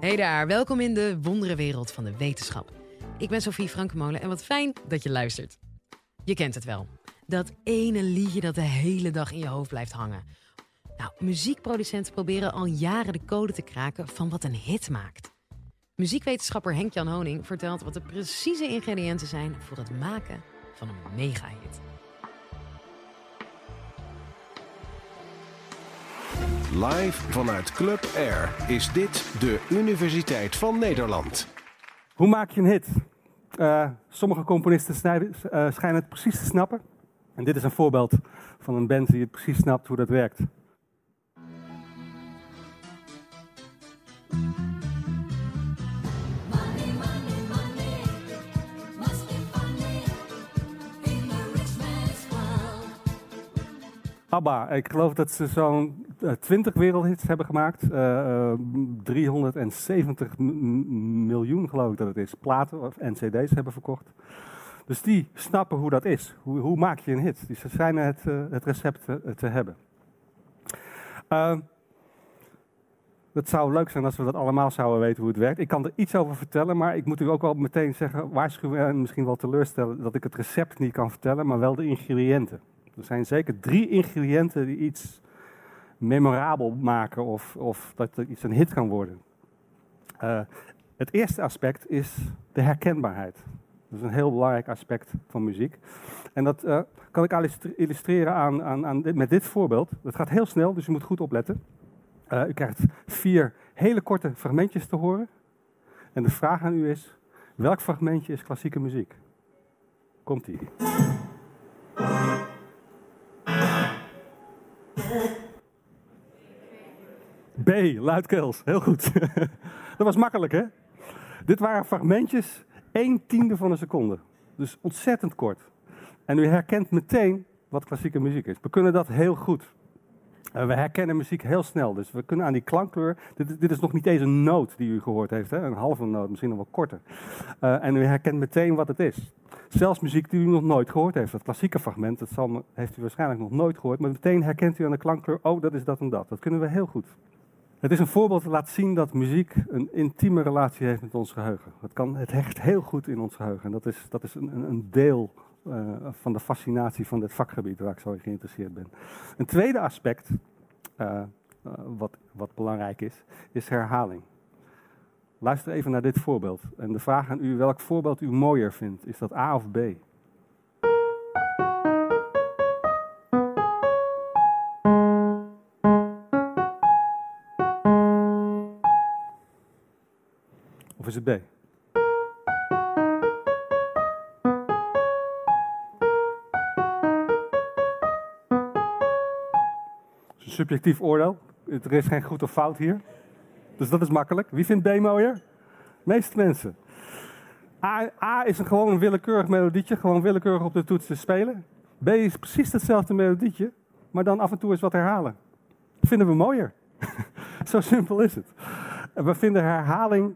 Hey daar, welkom in de wonderenwereld van de wetenschap. Ik ben Sophie Frankemolen en wat fijn dat je luistert. Je kent het wel. Dat ene liedje dat de hele dag in je hoofd blijft hangen. Nou, muziekproducenten proberen al jaren de code te kraken van wat een hit maakt. Muziekwetenschapper Henk-Jan Honing vertelt wat de precieze ingrediënten zijn voor het maken van een megahit. Live vanuit Club Air is dit de Universiteit van Nederland. Hoe maak je een hit? Uh, sommige componisten snijden, uh, schijnen het precies te snappen. En dit is een voorbeeld van een band die het precies snapt hoe dat werkt. Ik geloof dat ze zo'n 20 wereldhits hebben gemaakt. Uh, 370 miljoen geloof ik dat het is. Platen of NCD's hebben verkocht. Dus die snappen hoe dat is. Hoe, hoe maak je een hit? Dus ze zijn het, het recept te, te hebben. Uh, het zou leuk zijn als we dat allemaal zouden weten hoe het werkt. Ik kan er iets over vertellen, maar ik moet u ook wel meteen zeggen, waarschuwen en misschien wel teleurstellen dat ik het recept niet kan vertellen, maar wel de ingrediënten. Er zijn zeker drie ingrediënten die iets memorabel maken of, of dat er iets een hit kan worden. Uh, het eerste aspect is de herkenbaarheid. Dat is een heel belangrijk aspect van muziek. En dat uh, kan ik illustreren aan, aan, aan met dit voorbeeld. Het gaat heel snel, dus u moet goed opletten. Uh, u krijgt vier hele korte fragmentjes te horen. En de vraag aan u is, welk fragmentje is klassieke muziek? Komt-ie. B, luidkeels. Heel goed. Dat was makkelijk, hè? Dit waren fragmentjes, 1 tiende van een seconde. Dus ontzettend kort. En u herkent meteen wat klassieke muziek is. We kunnen dat heel goed. Uh, we herkennen muziek heel snel. Dus we kunnen aan die klankkleur. Dit, dit, is nog niet eens een noot die u gehoord heeft. Hè? Een halve noot, misschien nog wel korter. Uh, en u herkent meteen wat het is. Zelfs muziek die u nog nooit gehoord heeft. Dat klassieke fragment, dat zal, heeft u waarschijnlijk nog nooit gehoord. Maar meteen herkent u aan de klankkleur. Oh, dat is dat en dat. Dat kunnen we heel goed. Het is een voorbeeld dat laat zien dat muziek een intieme relatie heeft met ons geheugen. Het, kan, het hecht heel goed in ons geheugen. En dat is, dat is een, een deel uh, van de fascinatie van dit vakgebied waar ik zo geïnteresseerd ben. Een tweede aspect, uh, uh, wat, wat belangrijk is, is herhaling. Luister even naar dit voorbeeld. En de vraag aan u, welk voorbeeld u mooier vindt, is dat A of B? Is het B? subjectief oordeel. Er is geen goed of fout hier. Dus dat is makkelijk. Wie vindt B mooier? De meeste mensen. A, A is een gewoon een willekeurig melodietje, gewoon willekeurig op de toets te spelen. B is precies hetzelfde melodietje, maar dan af en toe eens wat herhalen. Vinden we mooier. Zo simpel is het. We vinden herhaling,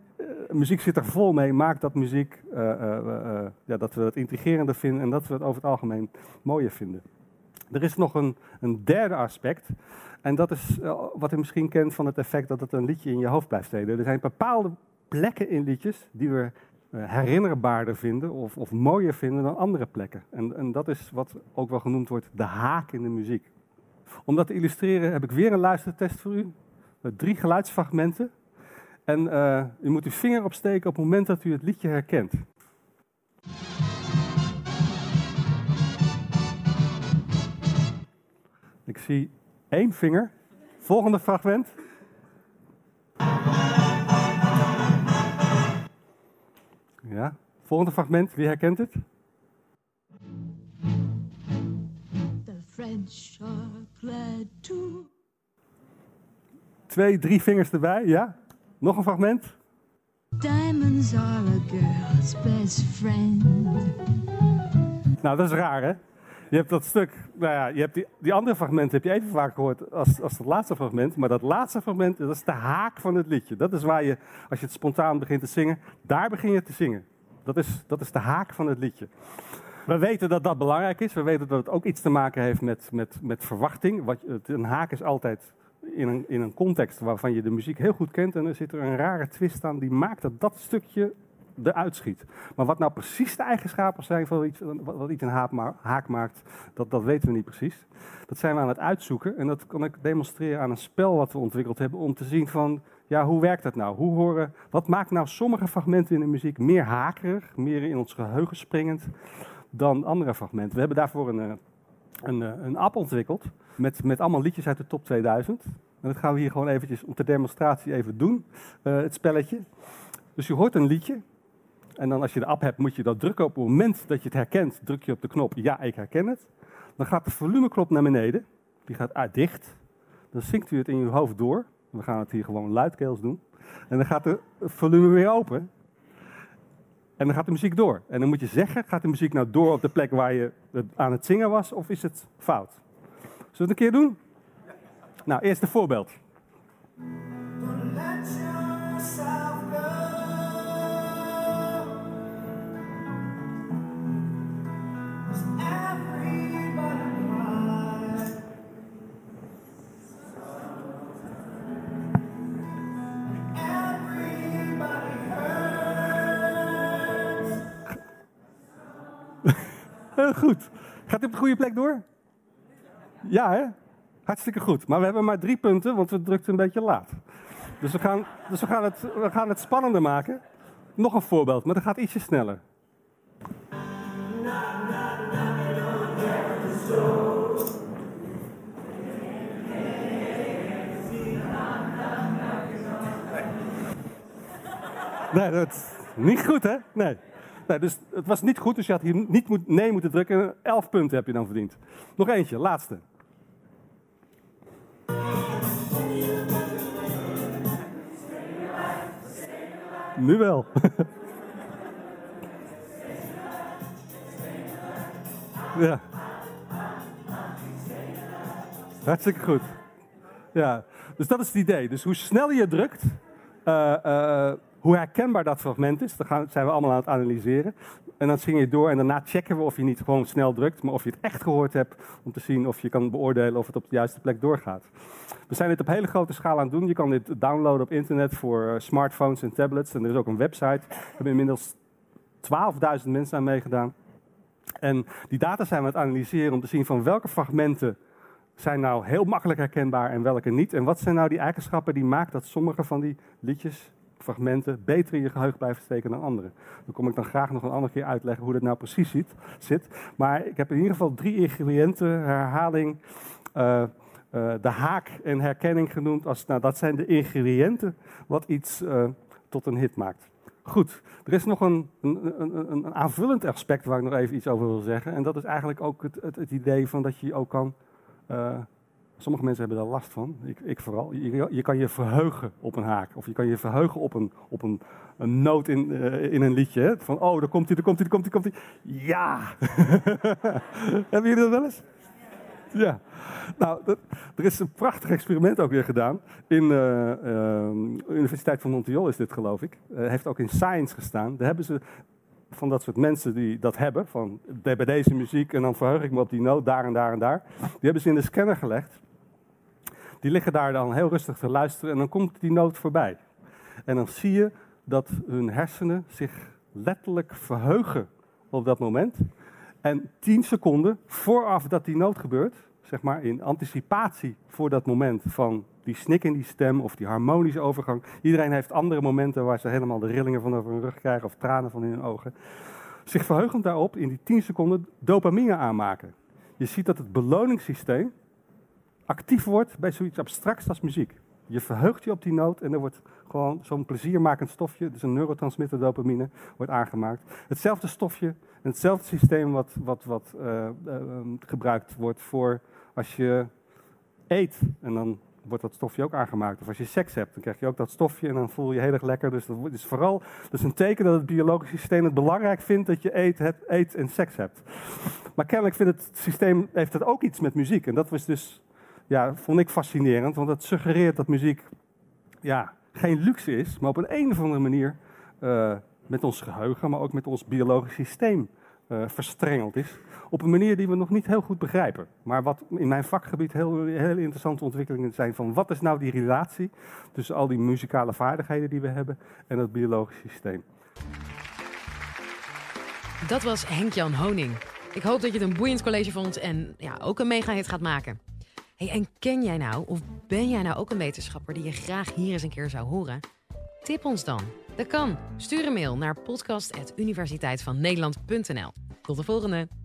muziek zit er vol mee, maakt dat muziek, uh, uh, ja, dat we het intrigerender vinden en dat we het over het algemeen mooier vinden. Er is nog een, een derde aspect. En dat is wat u misschien kent van het effect dat het een liedje in je hoofd blijft steden. Er zijn bepaalde plekken in liedjes die we herinnerbaarder vinden of, of, mooier vinden dan andere plekken. En, en, dat is wat ook wel genoemd wordt de haak in de muziek. Om dat te illustreren heb ik weer een luistertest voor u. Met drie geluidsfragmenten. En uh, u moet uw vinger opsteken op het moment dat u het liedje herkent. Ik zie één vinger. Volgende fragment. Ja, volgende fragment. Wie herkent het? The French are glad to... Twee, drie vingers erbij, ja. Nog een fragment. Diamonds are a girl's best friend. Nou, dat is raar, hè? Je hebt dat stuk, nou ja, je hebt die, die andere fragmenten heb je even vaak gehoord als, als het laatste fragment. Maar dat laatste fragment, dat is de haak van het liedje. Dat is waar je, als je het spontaan begint te zingen, daar begin je te zingen. Dat is, dat is de haak van het liedje. We weten dat dat belangrijk is. We weten dat het ook iets te maken heeft met, met, met verwachting. Wat, een haak is altijd in een, in een context waarvan je de muziek heel goed kent en er zit er een rare twist aan die maakt dat dat stukje eruit schiet. Maar wat nou precies de eigenschappen zijn van iets, wat, iets een haak maakt, dat, dat weten we niet precies. Dat zijn we aan het uitzoeken en dat kan ik demonstreren aan een spel wat we ontwikkeld hebben om te zien van, ja, hoe werkt dat nou? Hoe horen, wat maakt nou sommige fragmenten in de muziek meer hakerig, meer in ons geheugen springend dan andere fragmenten? We hebben daarvoor een, eh, een, eh, een app ontwikkeld met, met allemaal liedjes uit de top 2000. En dat gaan we hier gewoon eventjes om ter demonstratie even doen, eh, het spelletje. Dus je hoort een liedje. En dan als je de app hebt, moet je dat drukken. Op het moment dat je het herkent, druk je op de knop ja, ik herken het. Dan gaat de volumeknop naar beneden. Die gaat uit dicht. Dan zinkt u het in uw hoofd door. We gaan het hier gewoon luidkeels doen. En dan gaat de volume weer open. En dan gaat de muziek door. En dan moet je zeggen, gaat de muziek nou door op de plek waar je aan het zingen was, of is het fout? Zullen we het een keer doen? Nou, eerst een voorbeeld. Heel goed. Gaat dit op de goede plek door? Ja, hè? Hartstikke goed. Maar we hebben maar drie punten, want we drukten een beetje laat. Dus we gaan, dus we gaan, het, we gaan het spannender maken. Nog een voorbeeld, maar dat gaat ietsje sneller. Nee, dat is niet goed, hè? Nee. Dus het was niet goed, dus je had hier niet moet, nee moeten drukken. Elf punten heb je dan verdiend. Nog eentje, laatste. Nu wel. ja. Hartstikke goed. Ja, dus dat is het idee. Dus hoe sneller je drukt, eh, eh, hoe herkenbaar dat fragment is, dat zijn we allemaal aan het analyseren. En dan zing je door en daarna checken we of je niet gewoon snel drukt, maar of je het echt gehoord hebt, om te zien of je kan beoordelen of het op de juiste plek doorgaat. We zijn dit op hele grote schaal aan het doen. Je kan dit downloaden op internet voor eh, smartphones en tablets. En er is ook een website. We hebben inmiddels 12.000 mensen aan meegedaan. En die data zijn we aan het analyseren om te zien van welke fragmenten zijn nou heel makkelijk herkenbaar en welke niet. En wat zijn nou die eigenschappen die maken dat sommige van die liedjes, fragmenten, beter in je geheugen blijven steken dan andere. Dan kom ik dan graag nog een andere keer uitleggen hoe dat nou precies zit. Maar ik heb in ieder geval drie ingrediënten, herhaling, eh, eh, de haak en herkenning genoemd. Als, nou, dat zijn de ingrediënten wat iets eh, tot een hit maakt. Goed, er is nog een, een, een, een aanvullend aspect waar ik nog even iets over wil zeggen. En dat is eigenlijk ook het, het, het idee van dat je ook kan. Eh, sommige mensen hebben daar last van, ik, ik vooral. Je, kan je verheugen op een haak. Of je kan je verheugen op een, op een, een noot in, eh, in een liedje. Van, oh, daar komt hij, daar komt hij, daar komt hij, komt hij. Ja! hebben jullie dat wel eens? Ja. Nou, er is een prachtig experiment ook weer gedaan. In de Universiteit van Montreal is dit, geloof ik. Eh, heeft ook in Science gestaan. Daar hebben ze van dat soort mensen die dat hebben, van bij deze muziek en dan verheug ik me op die noot daar en daar en daar. Die hebben ze in de scanner gelegd. Die liggen daar dan heel rustig te luisteren en dan komt die noot voorbij. En dan zie je dat hun hersenen zich letterlijk verheugen op dat moment. En tien seconden vooraf dat die noot gebeurt, zeg maar in anticipatie voor dat moment van die snik in die stem of die harmonische overgang. Iedereen heeft andere momenten waar ze helemaal de rillingen van over hun rug krijgen of tranen van in hun ogen. Zich verheugend daarop in die 10 seconden dopamine aanmaken. Je ziet dat het beloningssysteem actief wordt bij zoiets abstracts als muziek. Je verheugt je op die noot en er wordt gewoon zo'n pleziermakend stofje, dus een neurotransmitter dopamine, wordt aangemaakt. Hetzelfde stofje hetzelfde systeem wat, wat, wat eh, eh, gebruikt wordt voor als je eet en dan wordt dat stofje ook aangemaakt. Of als je seks hebt, dan krijg je ook dat stofje en dan voel je je heel erg lekker. Dus dat is vooral dat een teken dat het biologisch systeem het belangrijk vindt dat je eet, eet en seks hebt. Maar kennelijk vindt het systeem, heeft het ook iets met muziek. En dat was dus, ja, vond ik fascinerend, want het suggereert dat muziek ja, geen luxe is, maar op een, een of andere manier eh, met ons geheugen, maar ook met ons biologisch systeem eh, verstrengeld is. Op een manier die we nog niet heel goed begrijpen. Maar wat in mijn vakgebied heel, heel interessante ontwikkelingen zijn van wat is nou die relatie tussen al die muzikale vaardigheden die we hebben en het biologisch systeem. Dat was Henk-Jan Honing. Ik hoop dat je het een boeiend college vond en ja, ook een mega-hit gaat maken. En ken jij nou, of ben jij nou ook een wetenschapper die je graag hier eens een keer zou horen? Tip ons dan. Dat kan. Stuur een mail naar podcast.universiteitvannederland.nl. Tot de volgende!